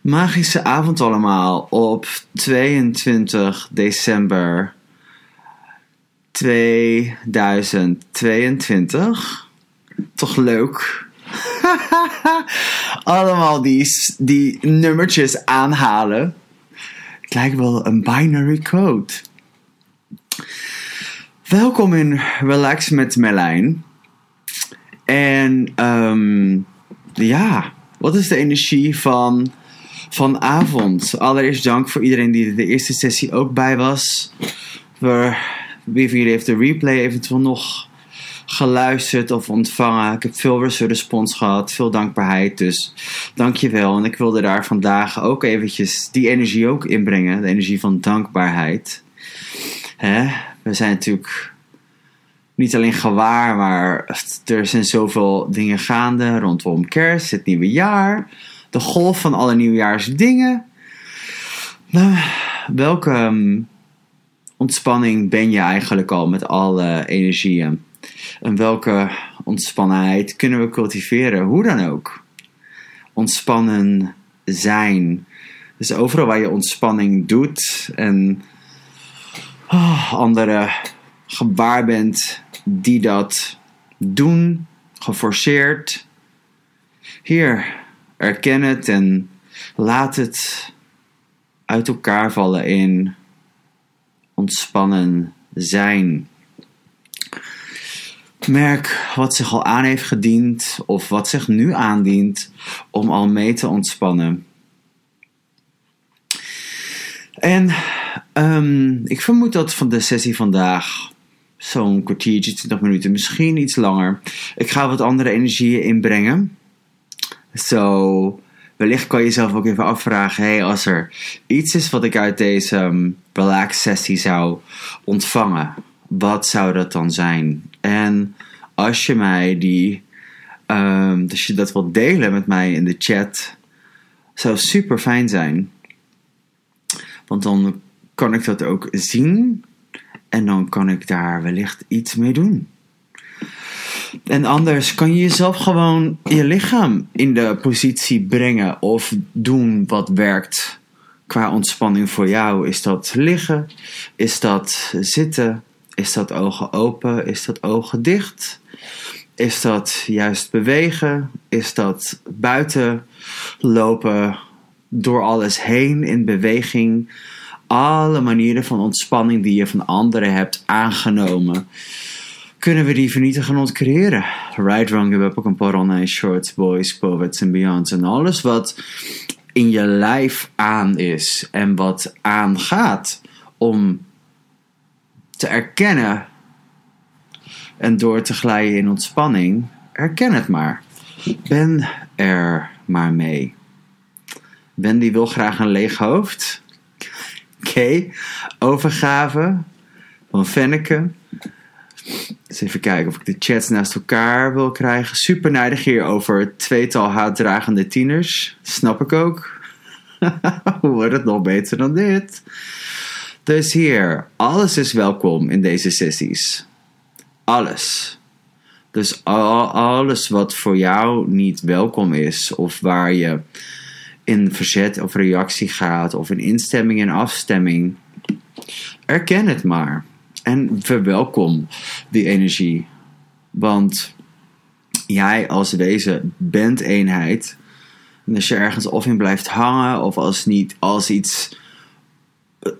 Magische avond allemaal op 22 december 2022. Toch leuk? allemaal die, die nummertjes aanhalen. Het lijkt wel een binary code. Welkom in Relax met Merlijn. En ehm, ja, wat is de energie van vanavond? Allereerst dank voor iedereen die de eerste sessie ook bij was. Voor wie van jullie heeft de replay eventueel nog geluisterd of ontvangen. Ik heb veel respons gehad, veel dankbaarheid. Dus dankjewel. En ik wilde daar vandaag ook eventjes die energie ook inbrengen. De energie van dankbaarheid. We zijn natuurlijk niet alleen gewaar, maar er zijn zoveel dingen gaande rondom kerst, het nieuwe jaar, de golf van alle nieuwjaarsdingen. Nou, welke um, ontspanning ben je eigenlijk al met alle energieën? En welke ontspannenheid kunnen we cultiveren? Hoe dan ook. Ontspannen zijn. Dus overal waar je ontspanning doet en oh, andere gebaar bent die dat doen, geforceerd. Hier, erken het en laat het uit elkaar vallen in ontspannen zijn. Merk wat zich al aan heeft gediend of wat zich nu aandient om al mee te ontspannen. En um, ik vermoed dat van de sessie vandaag zo'n kwartiertje, 20 minuten, misschien iets langer. Ik ga wat andere energieën inbrengen. Zo, wellicht kan je jezelf ook even afvragen: hey, als er iets is wat ik uit deze um, relax sessie zou ontvangen, wat zou dat dan zijn? En als je mij die, um, je dat wilt delen met mij in de chat, zou super fijn zijn. Want dan kan ik dat ook zien en dan kan ik daar wellicht iets mee doen. En anders kan je jezelf gewoon je lichaam in de positie brengen of doen wat werkt qua ontspanning voor jou. Is dat liggen? Is dat zitten? Is dat ogen open? Is dat ogen dicht? Is dat juist bewegen? Is dat buiten lopen door alles heen in beweging? alle manieren van ontspanning die je van anderen hebt aangenomen, kunnen we die vernietigen en ontcreëren. Right, wrong, give up, ook een online shorts, boys, poets en beyonds. En alles wat in je lijf aan is en wat aangaat om te erkennen en door te glijden in ontspanning, erken het maar. Ben er maar mee. Wendy wil graag een leeg hoofd. Oké, overgave van Fenneke. Eens even kijken of ik de chats naast elkaar wil krijgen. Super neidig hier over het tweetal haatdragende tieners. Snap ik ook. Hoe wordt het nog beter dan dit? Dus hier, alles is welkom in deze sessies. Alles. Dus alles wat voor jou niet welkom is, of waar je in verzet of reactie gaat, of in instemming en afstemming, erken het maar. En verwelkom die energie. Want jij als wezen bent eenheid. En als je ergens of in blijft hangen, of als, niet, als iets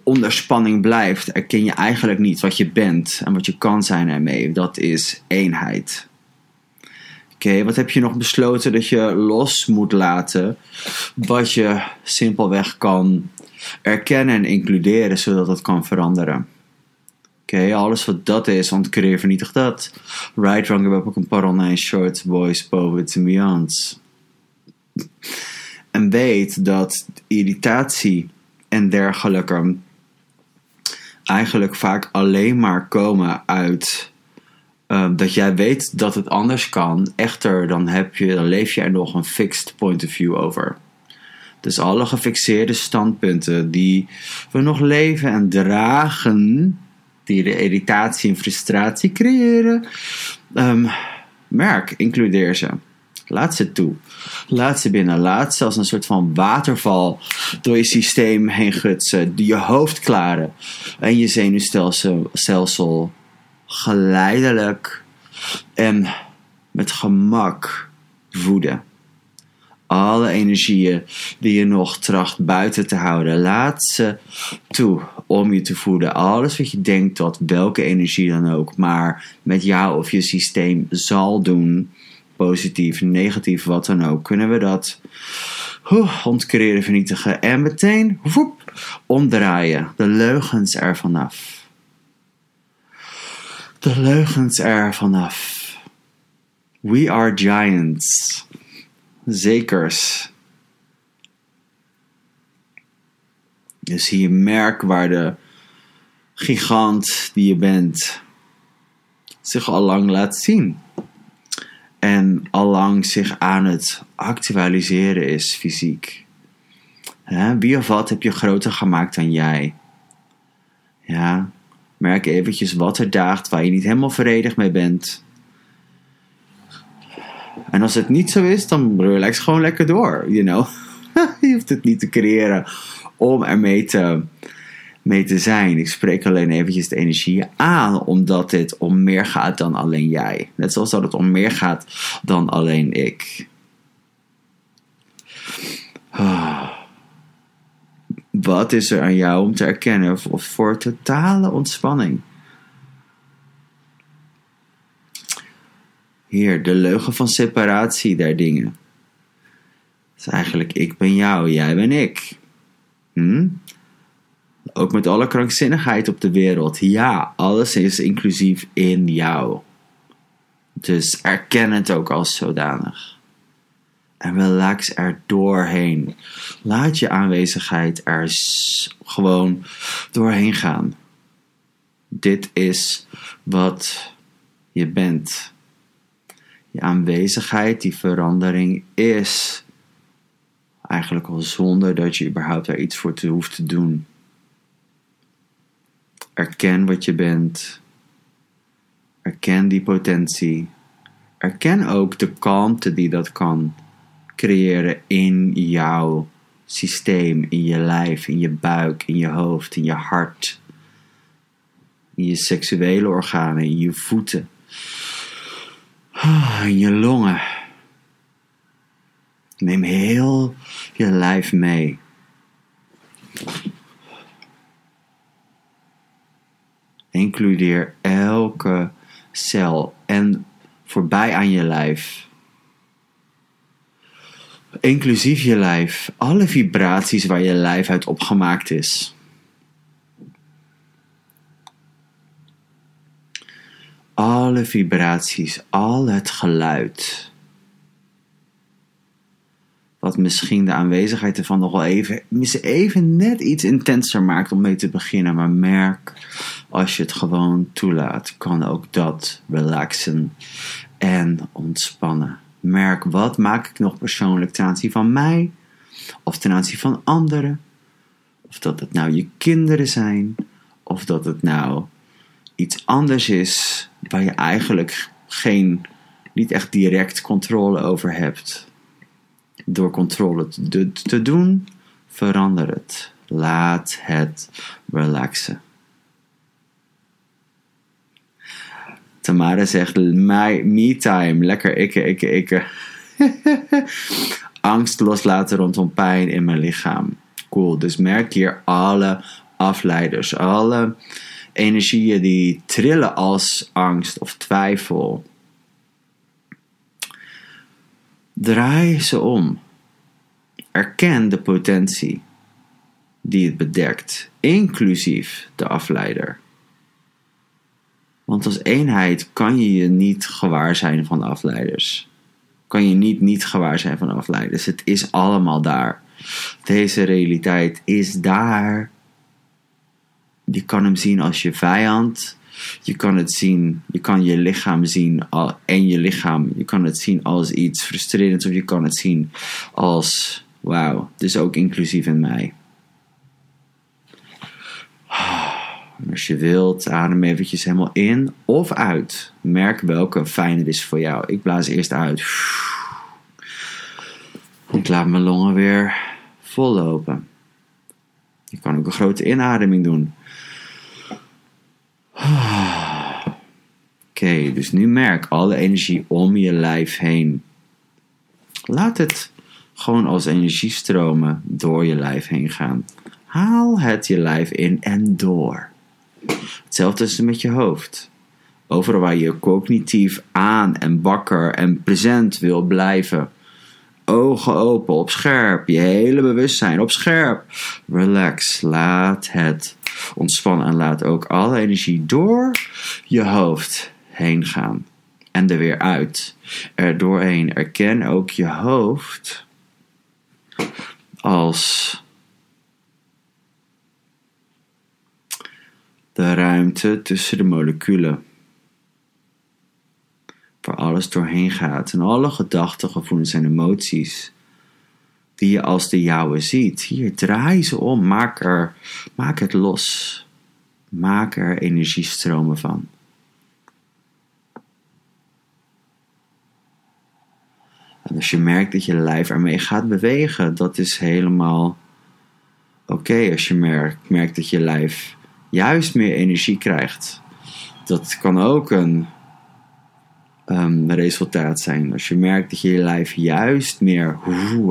onder spanning blijft, erken je eigenlijk niet wat je bent en wat je kan zijn ermee. Dat is eenheid. Oké, wat heb je nog besloten dat je los moet laten? Wat je simpelweg kan erkennen en includeren, zodat het kan veranderen. Oké, alles wat dat is, ontcreëer, vernietig dat. Right, wrong, hebben ook een paar online shorts, boys, poets en beyonds. En weet dat irritatie en dergelijke eigenlijk vaak alleen maar komen uit Ehm, dat jij weet dat het anders kan. Echter, dan, heb je, dan leef je er nog een fixed point of view over. Dus alle gefixeerde standpunten die we nog leven en dragen, die de irritatie en frustratie creëren, um, merk, includeer ze. Laat ze toe. Laat ze binnen. Laat ze als een soort van waterval door je systeem heen gutsen. Je hoofd klaren. En je zenuwstelsel geleidelijk en met gemak voeden. Alle energieën die je nog tracht buiten te houden, laat ze toe om je te voeden. Alles wat je denkt dat welke energie dan ook, maar met jou of je systeem zal doen, positief, negatief, wat dan ook, kunnen we dat ontcreëren, vernietigen en meteen woep, omdraaien. De leugens er vanaf. De leugens er vanaf. We are giants. Zekers. Dus hier merk waar de gigant die je bent zich al lang laat zien. En allang zich aan het actualiseren is fysiek. Wie of wat heb je groter gemaakt dan jij? Ja, merk eventjes wat er daagt waar je niet helemaal verenigd mee bent. En als het niet zo is, dan relax gewoon lekker door, you know. je hoeft het niet te creëren om ermee te, mee te zijn. Ik spreek alleen eventjes de energie aan, omdat dit om meer gaat dan alleen jij. Net zoals dat het om meer gaat dan alleen ik. Wat is er aan jou om te erkennen voor totale ontspanning? Heer, de leugen van separatie der dingen. Het is eigenlijk ik ben jou, jij ben ik. Hm? Ook met alle krankzinnigheid op de wereld. Ja, alles is inclusief in jou. Dus erken het ook als zodanig. En relax er doorheen. Laat je aanwezigheid er gewoon doorheen gaan. Dit is wat je bent je aanwezigheid, die verandering is. Eigenlijk al zonder dat je überhaupt daar iets voor te hoeft te doen. Erken wat je bent. Erken die potentie. Erken ook de kalmte die dat kan creëren in jouw systeem, in je lijf, in je buik, in je hoofd, in je hart, in je seksuele organen, in je voeten in je longen. Neem heel je lijf mee. Includeer elke cel en voorbij aan je lijf. Inclusief je lijf, alle vibraties waar je lijf uit opgemaakt is. Alle vibraties, al het geluid. Wat misschien de aanwezigheid ervan nog wel even, even net iets intenser maakt om mee te beginnen. Maar merk, als je het gewoon toelaat, kan ook dat relaxen en ontspannen. Merk, wat maak ik nog persoonlijk ten aanzien van mij? Of ten aanzien van anderen? Of dat het nou je kinderen zijn? Of dat het nou iets anders is waar je eigenlijk geen, niet echt direct controle over hebt. Door controle te, doen, verander het. Laat het relaxen. Tamara zegt, my, me time, lekker ikke, ikke, ikke. Angst loslaten rondom pijn in mijn lichaam. Cool, dus merk hier alle afleiders, alle energieën die trillen als angst of twijfel. Draai ze om. Erken de potentie die het bedekt, inclusief de afleider. Want als eenheid kan je je niet gewaar zijn van afleiders. Kan je niet niet gewaar zijn van afleiders. Het is allemaal daar. Deze realiteit is daar je kan hem zien als je vijand. Je kan het zien, je kan je lichaam zien en je lichaam. Je kan het zien als iets frustrerends of je kan het zien als wauw, dus ook inclusief in mij. Als je wilt, adem eventjes helemaal in of uit. Merk welke fijner is voor jou. Ik blaas eerst uit. Ik laat mijn longen weer vollopen. Je kan ook een grote inademing doen. Oké, dus nu merk alle energie om je lijf heen. Laat het gewoon als energiestromen door je lijf heen gaan. Haal het je lijf in en door. Hetzelfde is met je hoofd. Overal waar je cognitief aan en wakker en present wil blijven. Ogen open, op scherp. Je hele bewustzijn op scherp. Relax. Laat het ontspannen en laat ook alle energie door je hoofd heen gaan. En er weer uit. Er doorheen. Erken ook je hoofd als de ruimte tussen de moleculen. Doorheen gaat en alle gedachten, gevoelens en emoties die je als de jouwe ziet. Hier, draai ze om, maak, er, maak het los. Maak er energiestromen van. En als je merkt dat je lijf ermee gaat bewegen, dat is helemaal oké. Als je merkt, merkt dat je lijf juist meer energie krijgt. Dat kan ook een um, resultaat zijn. Als je merkt dat je je lijf juist meer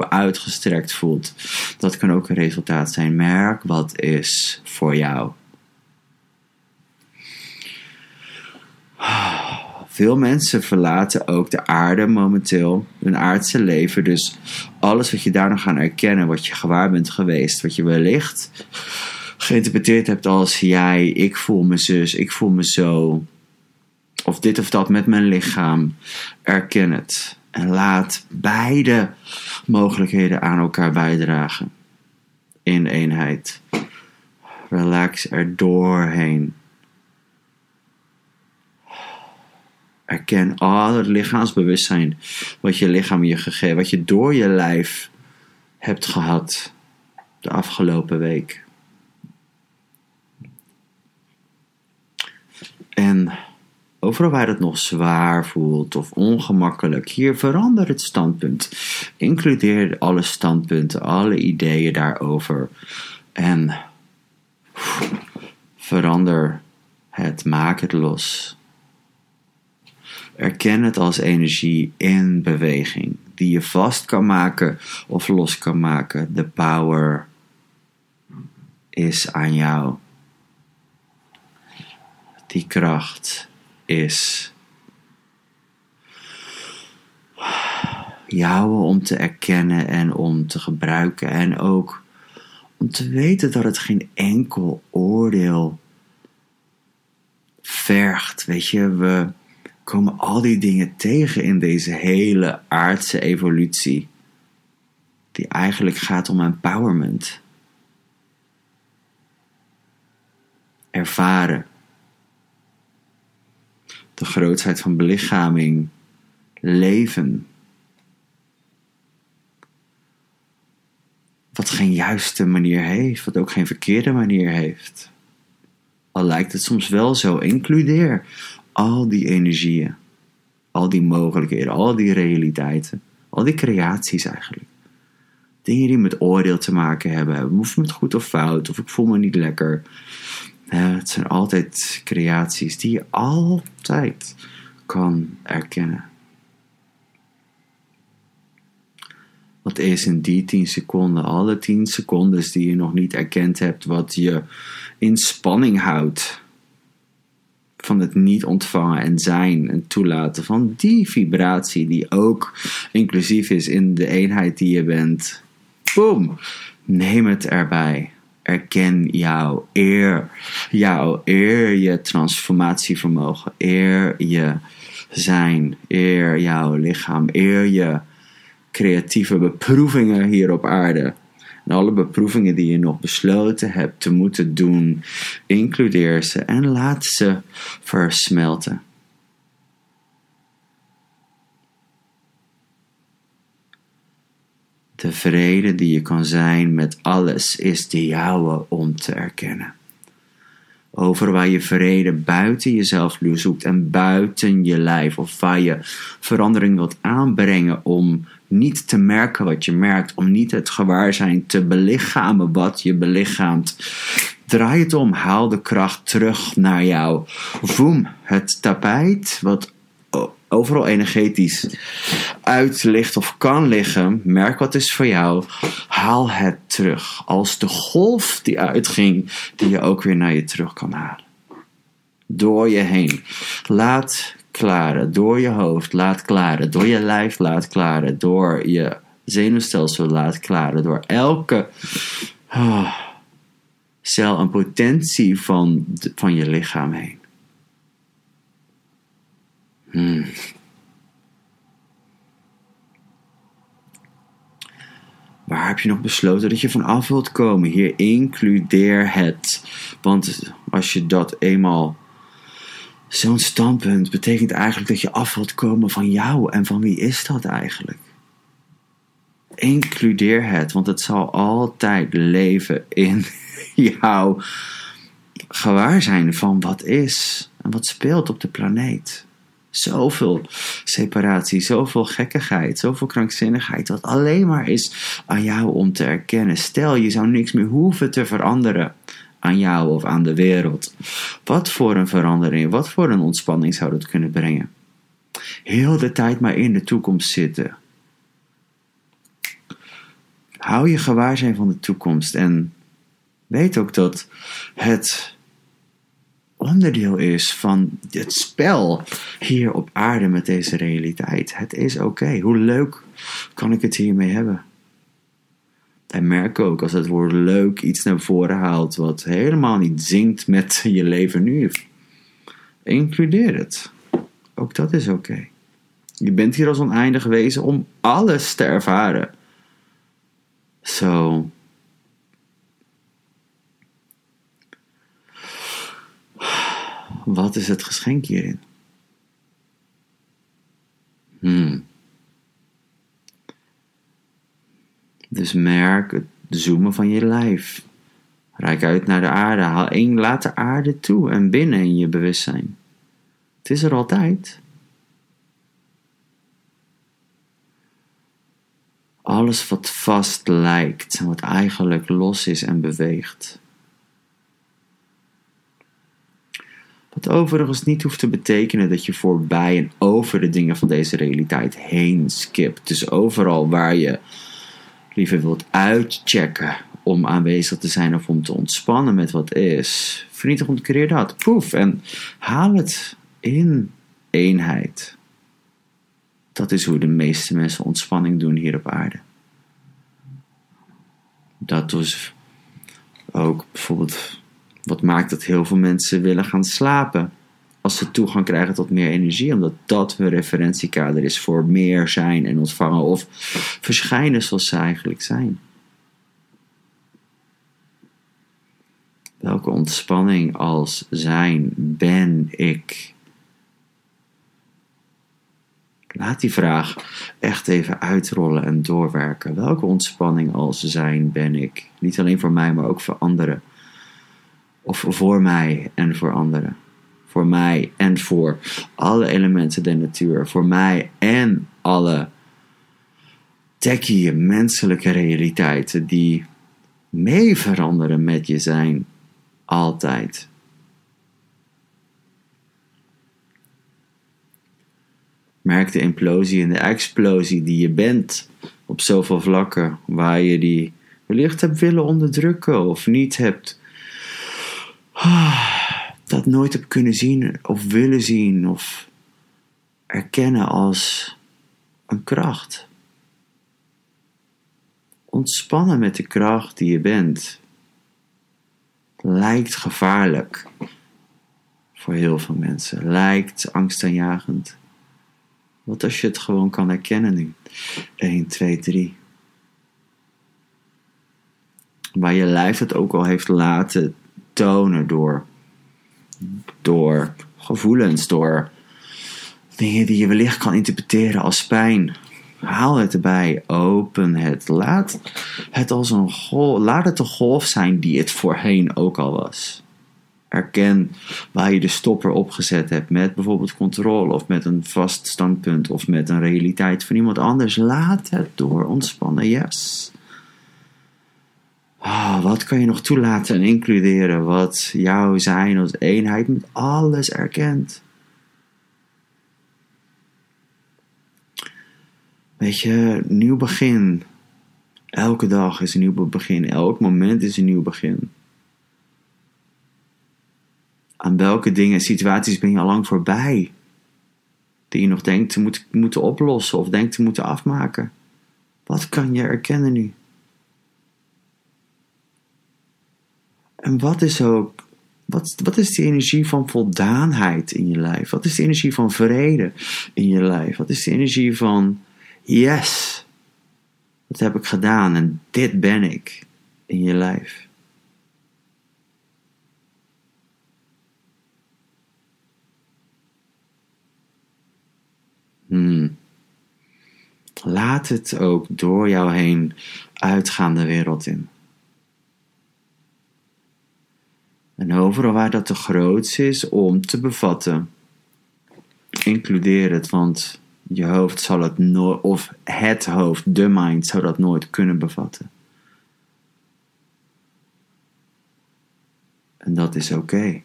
uitgestrekt voelt. Dat kan ook een resultaat zijn. Merk wat is voor jou. Veel mensen verlaten ook de aarde momenteel, hun aardse leven. Dus alles wat je daar nog gaan erkennen, wat je gewaar bent geweest, wat je wellicht geïnterpreteerd hebt als jij, ik voel me zus, ik voel me zo, of dit of dat met mijn lichaam, erken het. En laat beide mogelijkheden aan elkaar bijdragen. In eenheid. Relax er doorheen. Erken al het lichaamsbewustzijn wat je lichaam je gegeven, wat je door je lijf hebt gehad de afgelopen week. En overal waar het nog zwaar voelt of ongemakkelijk, hier verander het standpunt. Includeer alle standpunten, alle ideeën daarover. En verander het, maak het los. Erken het als energie in beweging, die je vast kan maken of los kan maken. De power is aan jou. Die kracht is jouw om te erkennen en om te gebruiken. En ook om te weten dat het geen enkel oordeel vergt. Weet je, we komen al die dingen tegen in deze hele aardse evolutie. Die eigenlijk gaat om empowerment. Ervaren de grootheid van belichaming, leven. Wat geen juiste manier heeft, wat ook geen verkeerde manier heeft. Al lijkt het soms wel zo, includeer al die energieën, al die mogelijkheden, al die realiteiten, al die creaties eigenlijk. Dingen die met oordeel te maken hebben, of met goed of fout, of ik voel me niet lekker het zijn altijd creaties die je altijd kan erkennen. Wat is in die 10 seconden, alle 10 seconden die je nog niet erkend hebt, wat je in spanning houdt van het niet ontvangen en zijn en toelaten van die vibratie die ook inclusief is in de eenheid die je bent. Boom! Neem het erbij. Erken jou, eer jou, eer je transformatievermogen, eer je zijn, eer jouw lichaam, eer je creatieve beproevingen hier op aarde. En alle beproevingen die je nog besloten hebt te moeten doen, includeer ze en laat ze versmelten. De vrede die je kan zijn met alles is de jouwe om te erkennen. Over waar je vrede buiten jezelf zoekt en buiten je lijf, of waar je verandering wilt aanbrengen om niet te merken wat je merkt, om niet het gewaarzijn te belichamen wat je belichaamt. Draai het om, haal de kracht terug naar jou. Voem het tapijt, wat overal energetisch uit ligt of kan liggen, merk wat is voor jou, haal het terug. Als de golf die uitging, die je ook weer naar je terug kan halen. Door je heen. Laat klaren, door je hoofd laat klaren, door je lijf laat klaren, door je zenuwstelsel laat klaren, door elke oh, cel en potentie van, van je lichaam heen. Hmm. Waar heb je nog besloten dat je van af wilt komen? Hier includeer het. Want als je dat eenmaal. Zo'n standpunt betekent eigenlijk dat je af wilt komen van jou. En van wie is dat eigenlijk? Includeer het, want het zal altijd leven in jouw gewaarzijn van wat is en wat speelt op de planeet. Zoveel separatie, zoveel gekkigheid, zoveel krankzinnigheid, wat alleen maar is aan jou om te erkennen. Stel, je zou niks meer hoeven te veranderen aan jou of aan de wereld. Wat voor een verandering, wat voor een ontspanning zou dat kunnen brengen? Heel de tijd maar in de toekomst zitten. Hou je gewaarzijn van de toekomst en weet ook dat het onderdeel is van het spel hier op aarde met deze realiteit. Het is oké. Hoe leuk kan ik het hiermee hebben? En merk ook als het woord leuk iets naar voren haalt wat helemaal niet zingt met je leven nu. Includeer het. Ook dat is oké. Je bent hier als oneindig wezen om alles te ervaren. Zo. Wat is het geschenk hierin? Hmm. Dus merk het zoomen van je lijf. Rijk uit naar de aarde. Haal één, laat de aarde toe en binnen in je bewustzijn. Het is er altijd. Alles wat vast lijkt en wat eigenlijk los is en beweegt. Wat overigens niet hoeft te betekenen dat je voorbij en over de dingen van deze realiteit heen skipt. Dus overal waar je liever wilt uitchecken om aanwezig te zijn of om te ontspannen met wat is, vernietig ontcreëer dat. Poef, en haal het in eenheid. Dat is hoe de meeste mensen ontspanning doen hier op aarde. Dat was ook bijvoorbeeld wat maakt dat heel veel mensen willen gaan slapen als ze toegang krijgen tot meer energie, omdat dat hun referentiekader is voor meer zijn en ontvangen of verschijnen zoals ze eigenlijk zijn. Welke ontspanning als zijn ben ik? Laat die vraag echt even uitrollen en doorwerken. Welke ontspanning als zijn ben ik? Niet alleen voor mij, maar ook voor anderen. Of voor mij en voor anderen. Voor mij en voor alle elementen der natuur. Voor mij en alle techie menselijke realiteiten die mee veranderen met je zijn. Altijd. Merk de implosie en de explosie die je bent op zoveel vlakken waar je die wellicht hebt willen onderdrukken of niet hebt dat nooit heb kunnen zien of willen zien of erkennen als een kracht. Ontspannen met de kracht die je bent lijkt gevaarlijk voor heel veel mensen, lijkt angstaanjagend. Wat als je het gewoon kan herkennen nu? 1, 2, 3. Waar je lijf het ook al heeft laten door, door gevoelens, door dingen die je wellicht kan interpreteren als pijn. Haal het erbij, open het. Laat het als een golf, laat het de golf zijn die het voorheen ook al was. Erken waar je de stopper opgezet hebt met bijvoorbeeld controle of met een vast standpunt of met een realiteit van iemand anders. Laat het door ontspannen, yes. Oh, wat kan je nog toelaten en includeren wat jouw zijn als eenheid met alles erkent? Weet je, nieuw begin. Elke dag is een nieuw begin. Elk moment is een nieuw begin. Aan welke dingen, situaties ben je al lang voorbij? Die je nog denkt te moeten, moeten oplossen of denkt te moeten afmaken. Wat kan je erkennen nu? En wat is ook, wat, wat is die energie van voldaanheid in je lijf? Wat is die energie van vrede in je lijf? Wat is die energie van, yes, dat heb ik gedaan en dit ben ik in je lijf? Hmm. Laat het ook door jou heen uitgaan de wereld in. En overal waar dat te groot is om te bevatten, includeer het, want je hoofd zal het nooit, of het hoofd, de mind, zou dat nooit kunnen bevatten. En dat is oké.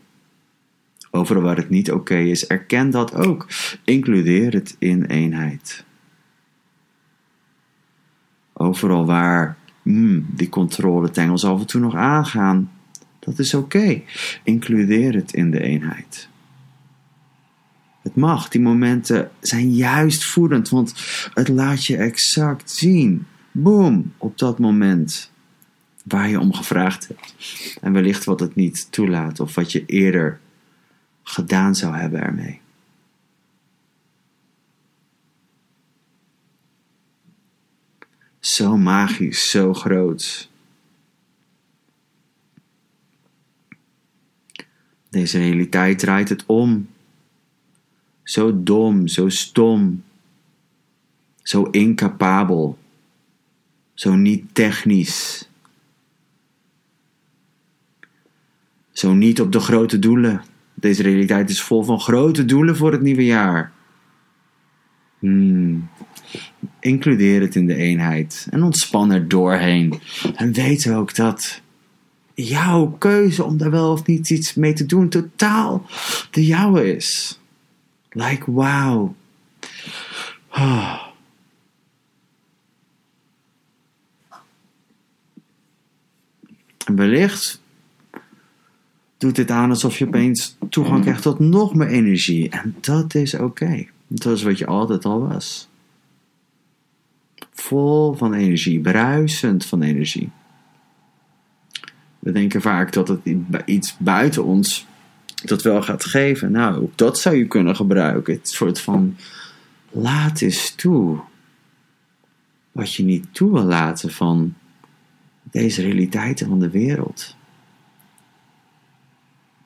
Overal waar het niet oké is, erken dat ook. Includeer het in eenheid. Overal waar hmm, die controletengels af en toe nog aangaan, dat is oké. Includeer het in de eenheid. Het mag, die momenten zijn juist voedend, want het laat je exact zien. Boom, op dat moment waar je om gevraagd hebt. En wellicht wat het niet toelaat of wat je eerder gedaan zou hebben ermee. Zo magisch, zo groot. Deze realiteit draait het om. Zo dom, zo stom, zo incapabel, zo niet technisch, zo niet op de grote doelen. Deze realiteit is vol van grote doelen voor het nieuwe jaar. Hmm. Includeer het in de eenheid en ontspan er doorheen. En weet ook dat jouw keuze om daar wel of niet iets mee te doen totaal de jouwe is. Like wow. Oh. En wellicht doet dit aan alsof je opeens toegang krijgt tot nog meer energie. En dat is oké. Dat is wat je altijd al was. Vol van energie, bruisend van energie. We denken vaak dat het iets buiten ons dat wel gaat geven. Nou, dat zou je kunnen gebruiken. Het soort van laat eens toe. Wat je niet toe wil laten van deze realiteiten van de wereld.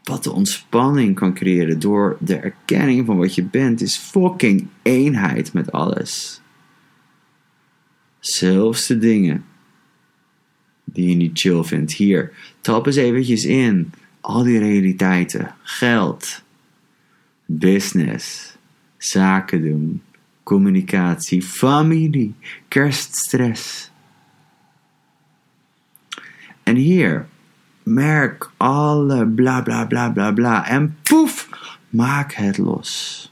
Wat de ontspanning kan creëren door de erkenning van wat je bent, is fucking eenheid met alles. Zelfs de dingen die je niet chill vindt. Hier, tap eens eventjes in. Al die realiteiten. Geld. Business. Zaken doen. Communicatie. Familie. Kerststress. En hier, merk alle bla bla bla bla bla. En poef, maak het los.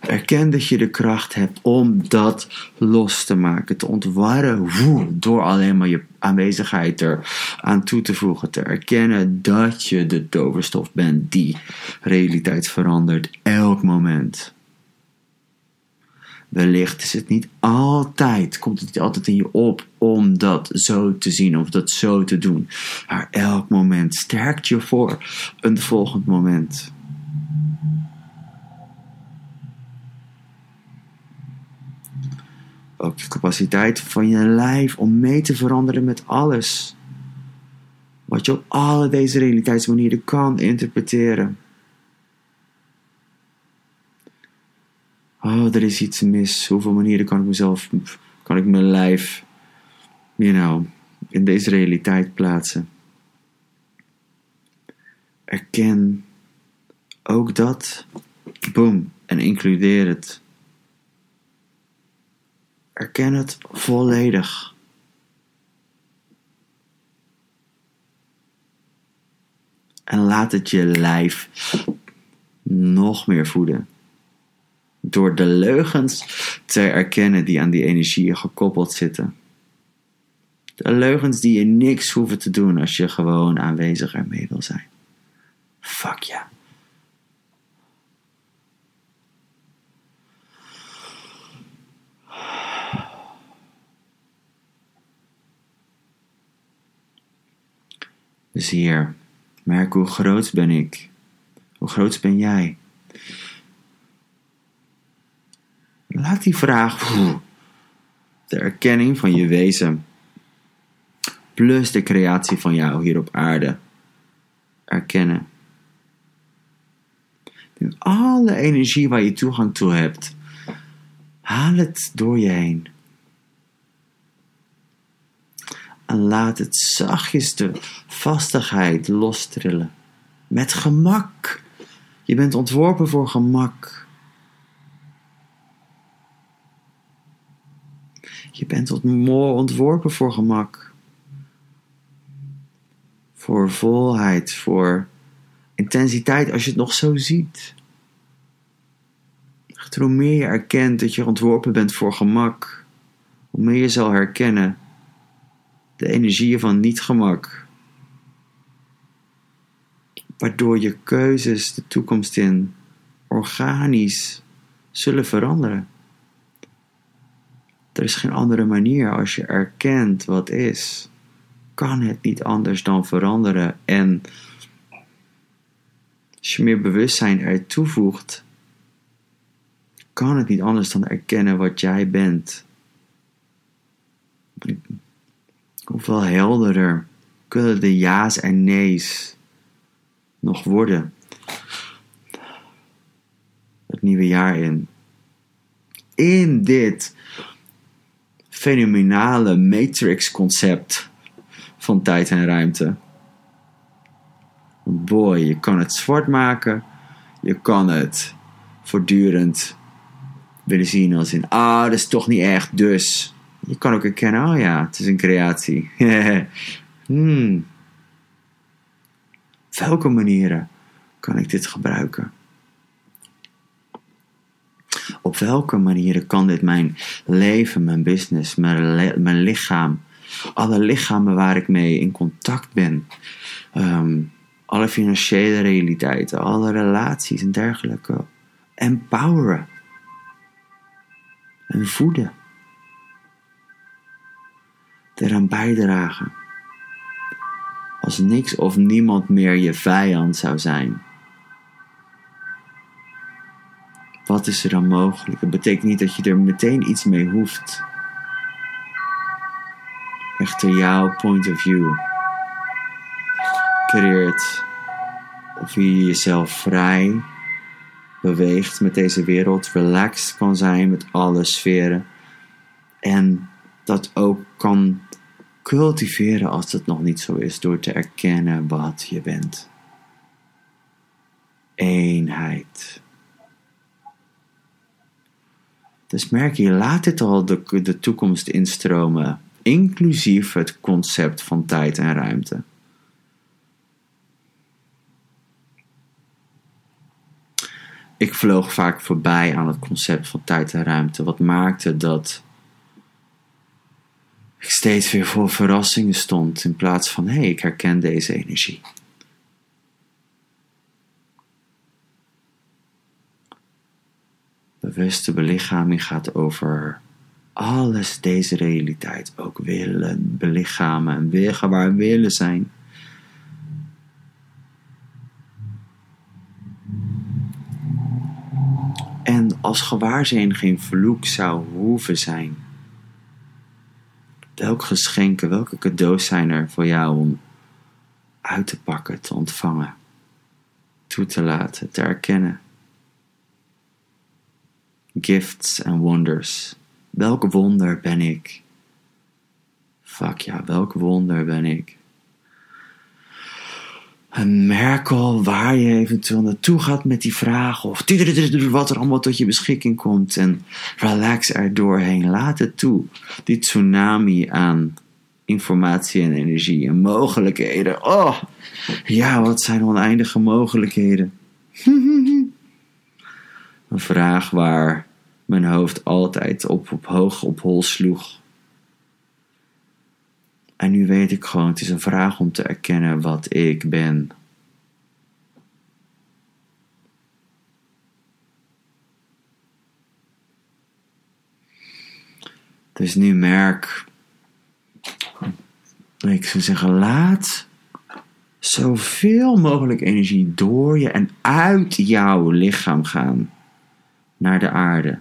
Erken dat je de kracht hebt om dat los te maken, te ontwarren, door alleen maar je aanwezigheid er aan toe te voegen. Te erkennen dat je de toverstof bent die realiteit verandert elk moment. Wellicht is het niet altijd, komt het niet altijd in je op om dat zo te zien of dat zo te doen. Maar elk moment sterkt je voor een volgend moment. De capaciteit van je lijf om mee te veranderen met alles. Wat je op alle deze realiteitsmanieren kan interpreteren. Oh, er is iets mis. Hoeveel manieren kan ik mezelf, kan ik mijn lijf, you know, in deze realiteit plaatsen? Erken ook dat. Boom. En includeer het. Erken het volledig. En laat het je lijf nog meer voeden. Door de leugens te erkennen die aan die energie gekoppeld zitten. De leugens die je niks hoeven te doen als je gewoon aanwezig ermee wil zijn. Fuck ja. Dus hier, merk hoe groot ben ik? Hoe groot ben jij? Laat die vraag, de erkenning van je wezen, plus de creatie van jou hier op aarde, erkennen. alle energie waar je toegang toe hebt, haal het door je heen. En laat het zachtjes de vastigheid lostrillen. Met gemak. Je bent ontworpen voor gemak. Je bent ontworpen voor gemak. Voor volheid, voor intensiteit als je het nog zo ziet. Hoe meer je erkent dat je ontworpen bent voor gemak, hoe meer je zal herkennen de energieën van niet-gemak. Waardoor je keuzes de toekomst in organisch zullen veranderen. Er is geen andere manier als je erkent wat is. Kan het niet anders dan veranderen. En als je meer bewustzijn er toevoegt, kan het niet anders dan erkennen wat jij bent. Hoeveel helderder kunnen de ja's en nee's nog worden? Het nieuwe jaar in. In dit fenomenale matrix-concept van tijd en ruimte. Boy, je kan het zwart maken, je kan het voortdurend willen zien als in, ah, dat is toch niet echt, dus je kan ook erkennen, oh ja, het is een creatie. hmm. Welke manieren kan ik dit gebruiken? Op welke manieren kan dit mijn leven, mijn business, mijn, mijn lichaam, alle lichamen waar ik mee in contact ben, ehm, alle financiële realiteiten, alle relaties en dergelijke, empoweren en voeden? Eraan bijdragen. Als niks of niemand meer je vijand zou zijn. Wat is er dan mogelijk? Dat betekent niet dat je er meteen iets mee hoeft. Echter jouw point of view creëert of je jezelf vrij beweegt met deze wereld, relaxed kan zijn met alle sferen en dat ook kan cultiveren als het nog niet zo is, door te erkennen wat je bent. Eenheid. Dus merk je, laat dit al de, de toekomst instromen, inclusief het concept van tijd en ruimte. Ik vloog vaak voorbij aan het concept van tijd en ruimte. Wat maakte dat ik steeds weer voor verrassingen stond in plaats van hé, hey, ik herken deze energie. Bewuste belichaming gaat over alles, deze realiteit ook willen belichamen en weer waar willen zijn. En als gewaarzijn geen vloek zou hoeven zijn Welke geschenken, welke cadeaus zijn er voor jou om uit te pakken, te ontvangen, toe te laten, te erkennen? Gifts and wonders. Welk wonder ben ik? Fuck ja, welk wonder ben ik? En merk al waar je eventueel naartoe gaat met die vragen. Of wat er allemaal tot je beschikking komt. En relax er doorheen. Laat het toe. Die tsunami aan informatie en energie en mogelijkheden. Oh, ja, wat zijn oneindige mogelijkheden. Een vraag waar mijn hoofd altijd op, op hoog op hol sloeg. En nu weet ik gewoon, het is een vraag om te erkennen wat ik ben. Dus nu merk, ik zou zeggen, laat zoveel mogelijk energie door je en uit jouw lichaam gaan naar de aarde,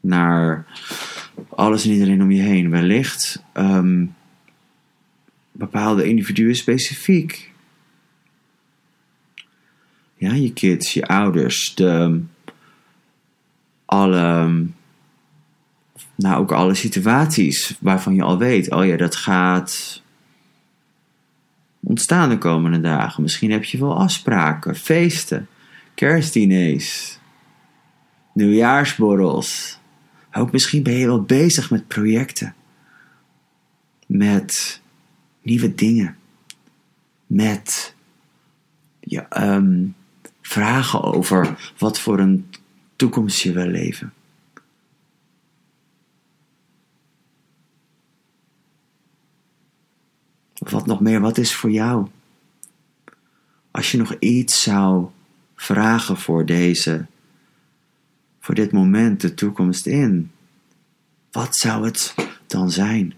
naar alles en iedereen om je heen. Wellicht um, bepaalde individuen specifiek. Ja, je kids, je ouders, de, alle, nou ook alle situaties waarvan je al weet, oh ja, dat gaat ontstaan de komende dagen. Misschien heb je wel afspraken, feesten, kerstdiners, nieuwjaarsborrels. Ook misschien ben je wel bezig met projecten. Met nieuwe dingen. Met ja, ehm, vragen over wat voor een toekomst je wil leven. Of wat nog meer, wat is voor jou? Als je nog iets zou vragen voor deze, voor dit moment, de toekomst in, wat zou het dan zijn?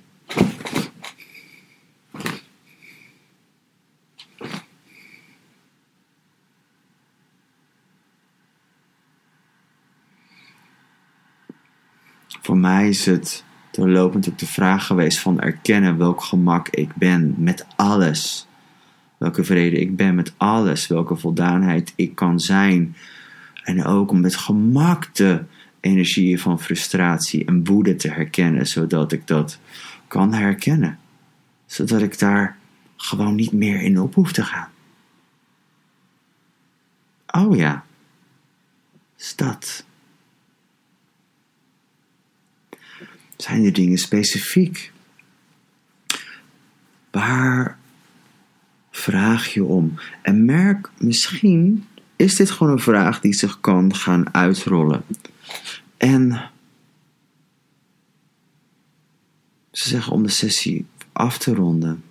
Voor mij is het doorlopend ook de vraag geweest van erkennen welk gemak ik ben met alles. Welke vrede ik ben met alles. Welke voldaanheid ik kan zijn. En ook om met gemak de energieën van frustratie en woede te herkennen, zodat ik dat kan herkennen. Zodat ik daar gewoon niet meer in op hoef te gaan. Oh ja, stad. Zijn er dingen specifiek? Waar vraag je om? En merk, misschien is dit gewoon een vraag die zich kan gaan uitrollen. En ze zeggen om de sessie af te ronden.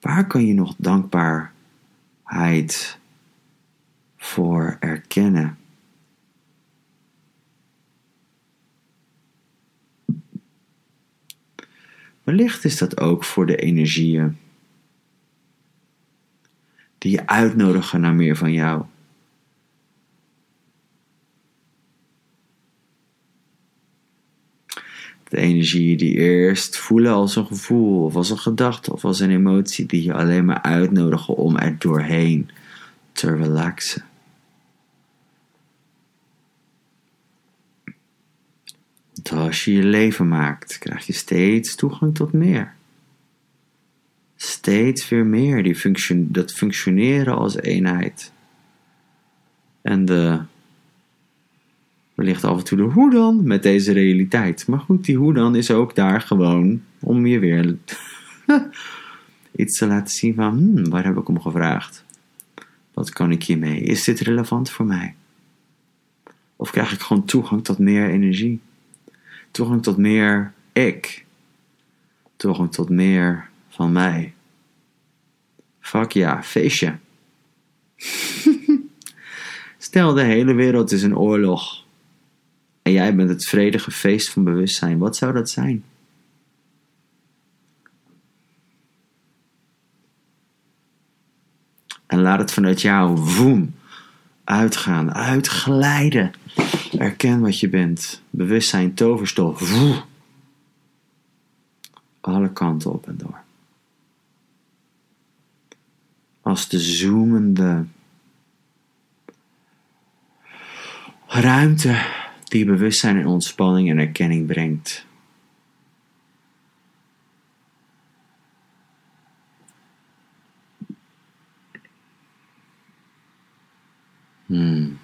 Waar kan je nog dankbaarheid voor erkennen? Wellicht is dat ook voor de energieën die je uitnodigen naar meer van jou. De energieën die eerst voelen als een gevoel, of als een gedachte, of als een emotie, die je alleen maar uitnodigen om er doorheen te relaxen. Als je je leven maakt, krijg je steeds toegang tot meer. Steeds weer meer, die dat functioneren als eenheid. En de, wellicht af en toe de hoe dan met deze realiteit. Maar goed, die hoe dan is ook daar gewoon om je weer iets te laten zien van, hmm, waar heb ik om gevraagd? Wat kan ik hiermee? Is dit relevant voor mij? Of krijg ik gewoon toegang tot meer energie? Toegang tot meer ik. Toegang tot meer van mij. Fuck ja, feestje. Stel, de hele wereld is een oorlog. En jij bent het vredige feest van bewustzijn. Wat zou dat zijn? En laat het vanuit jou, woem, uitgaan, uitglijden. Erken wat je bent. Bewustzijn, toverstof. Alle kanten op en door. Als de zoemende ruimte die bewustzijn en ontspanning en erkenning brengt. Hmm.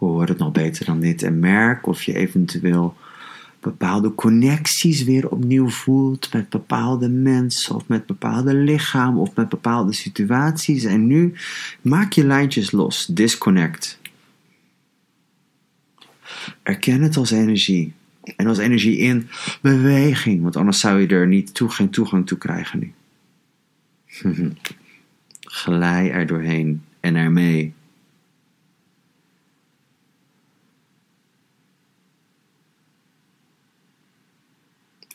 Hoe het nog beter dan dit? En merk of je eventueel bepaalde connecties weer opnieuw voelt met bepaalde mensen of met bepaalde lichamen of met bepaalde situaties. En nu maak je lijntjes los. Disconnect. Erken het als energie. En als energie in beweging, want anders zou je er niet toe, geen toegang toe krijgen nu. Glij er doorheen en ermee.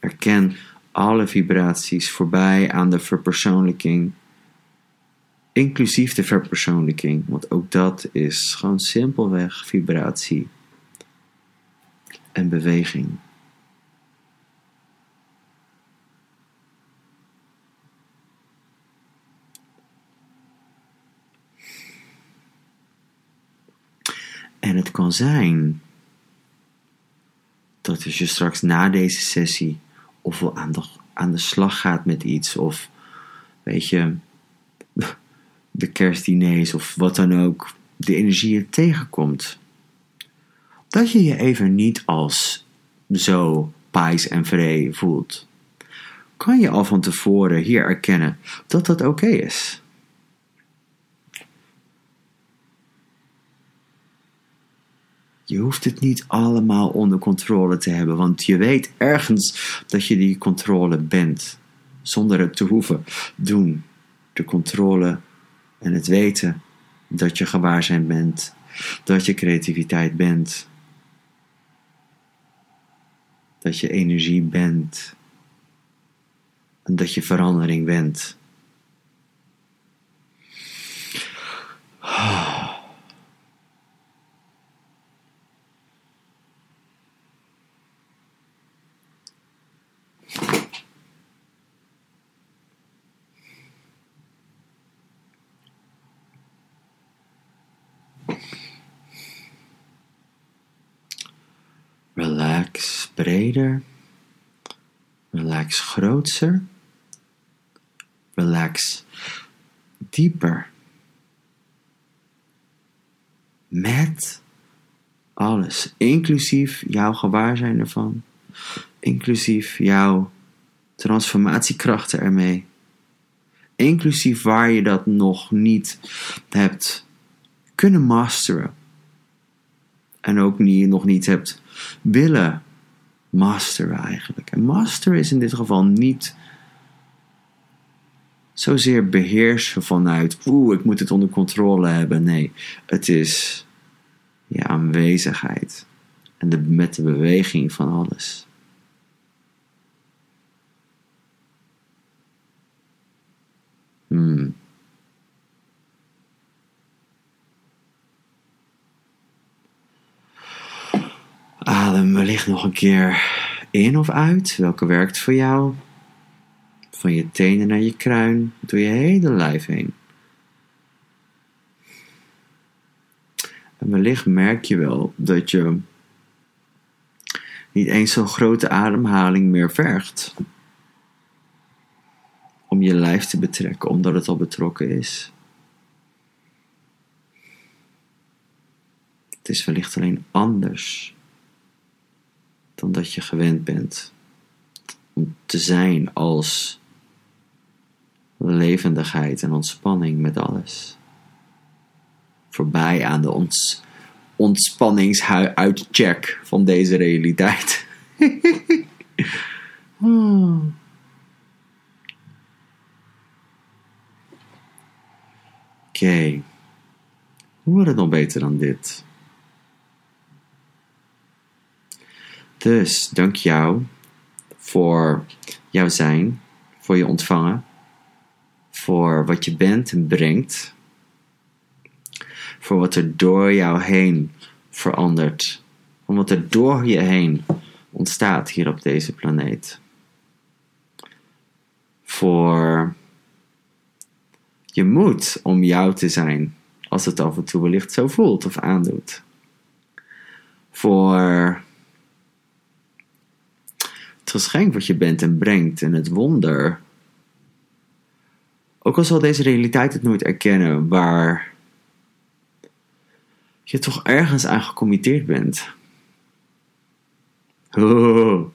Erken alle vibraties voorbij aan de verpersoonlijking, inclusief de verpersoonlijking, want ook dat is gewoon simpelweg vibratie en beweging. En het kan zijn dat als je straks na deze sessie ofwel aan de, aan de slag gaat met iets, of weet je, de kerstdiners of wat dan ook, de energie tegenkomt. Dat je je even niet als zo pais en vrij voelt. Kan je al van tevoren hier erkennen dat dat oké is? Je hoeft het niet allemaal onder controle te hebben, want je weet ergens dat je die controle bent, zonder het te hoeven doen. De controle en het weten dat je gewaarzijn bent, dat je creativiteit bent, dat je energie bent en dat je verandering bent. Relax Relax grootser. Relax dieper. Met alles, inclusief jouw gewaarzijn ervan, inclusief jouw transformatiekrachten ermee, inclusief waar je dat nog niet hebt kunnen masteren en ook niet, nog niet hebt willen masteren eigenlijk. En master is in dit geval niet zozeer beheersen vanuit, oeh, ik moet het onder controle hebben. Nee, het is je aanwezigheid en de, met de beweging van alles. Hmm. Adem wellicht nog een keer in of uit. Welke werkt voor jou? Van je tenen naar je kruin, door je hele lijf heen. En wellicht merk je wel dat je niet eens zo'n grote ademhaling meer vergt. Om je lijf te betrekken, omdat het al betrokken is. Het is wellicht alleen anders dan dat je gewend bent om te zijn als levendigheid en ontspanning met alles. Voorbij aan de ons, ontspanningsuitcheck van deze realiteit. hmm. Oké. Hoe wordt het nog beter dan dit? Dus dank jou voor jouw zijn, voor je ontvangen, voor wat je bent en brengt, voor wat er door jou heen verandert, om wat er door je heen ontstaat hier op deze planeet. Voor je moed om jou te zijn als het af en toe wellicht zo voelt of aandoet. Voor geschenk wat je bent en brengt en het wonder Ook al zal deze realiteit het nooit erkennen, waar je toch ergens aan gecommitteerd bent. Oh.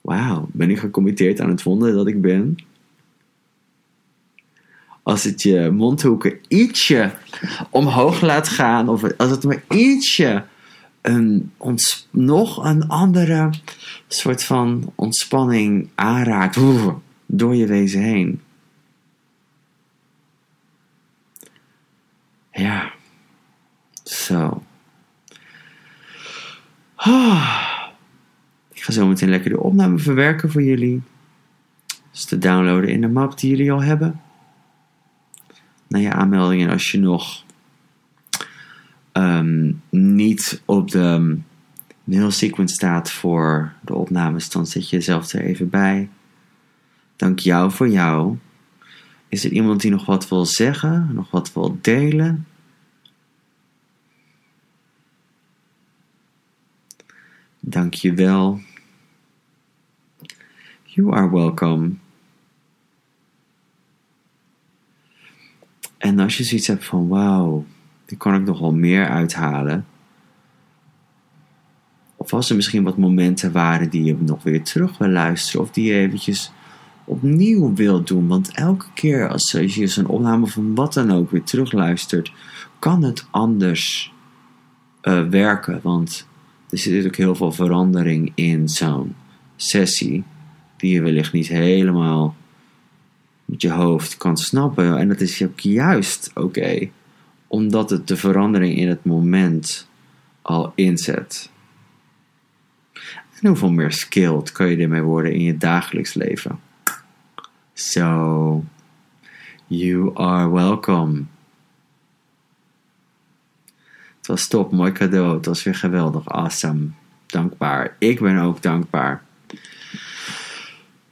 Wauw, ben ik gecommitteerd aan het wonder dat ik ben? Als het je mondhoeken ietsje omhoog laat gaan, of als het maar ietsje ons, nog een andere soort van ontspanning aanraakt door je wezen heen. Ja, zo. Ik ga zo meteen lekker de opname verwerken voor jullie. Dus te downloaden in de map die jullie al hebben. Naar je aanmeldingen als je nog Ehm, niet op de mail sequence staat voor de opnames, dan zet je jezelf er even bij. Dank jou voor jou. Is er iemand die nog wat wil zeggen, nog wat wil delen? Dank je wel. You are welcome. En als je zoiets hebt van wauw, die kan ik nogal meer uithalen. Of als er misschien wat momenten waren die je nog weer terug wil luisteren. Of die je eventjes opnieuw wilt doen. Want elke keer als je zo'n opname van wat dan ook weer terugluistert. Kan het anders uh, werken. Want er zit ook heel veel verandering in zo'n sessie. Die je wellicht niet helemaal met je hoofd kan snappen. En dat is ook juist oké omdat het de verandering in het moment al inzet. En hoeveel meer skilled kan je ermee worden in je dagelijks leven? So, you are welcome. Het was top, mooi cadeau. Het was weer geweldig, awesome. Dankbaar. Ik ben ook dankbaar.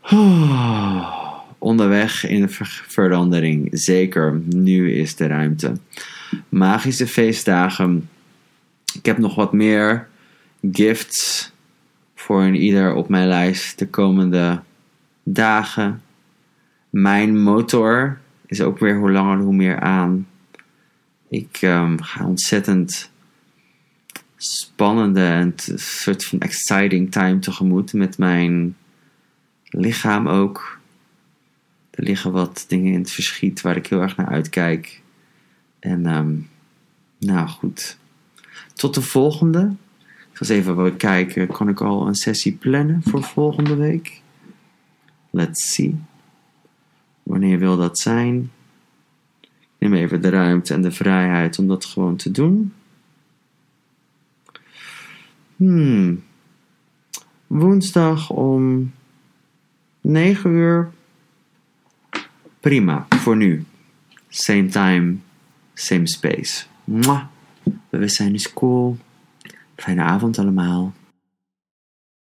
onderweg in de verandering. Zeker, nu is de ruimte magische feestdagen. Ik heb nog wat meer gifts voor een ieder op mijn lijst de komende dagen. Mijn motor is ook weer hoe langer hoe meer aan. Ik um, ga ontzettend spannende en soort van exciting time tegemoet met mijn lichaam ook. Er liggen wat dingen in het verschiet waar ik heel erg naar uitkijk. En um, nou goed. Tot de volgende. Ik eens even kijken. Kan ik al een sessie plannen voor volgende week? Let's see. Wanneer wil dat zijn? Ik neem even de ruimte en de vrijheid om dat gewoon te doen. Hmm. Woensdag om 9 uur. Prima, voor nu. Same time, Same space. Mwah. Bewustzijn is cool. Fijne avond allemaal.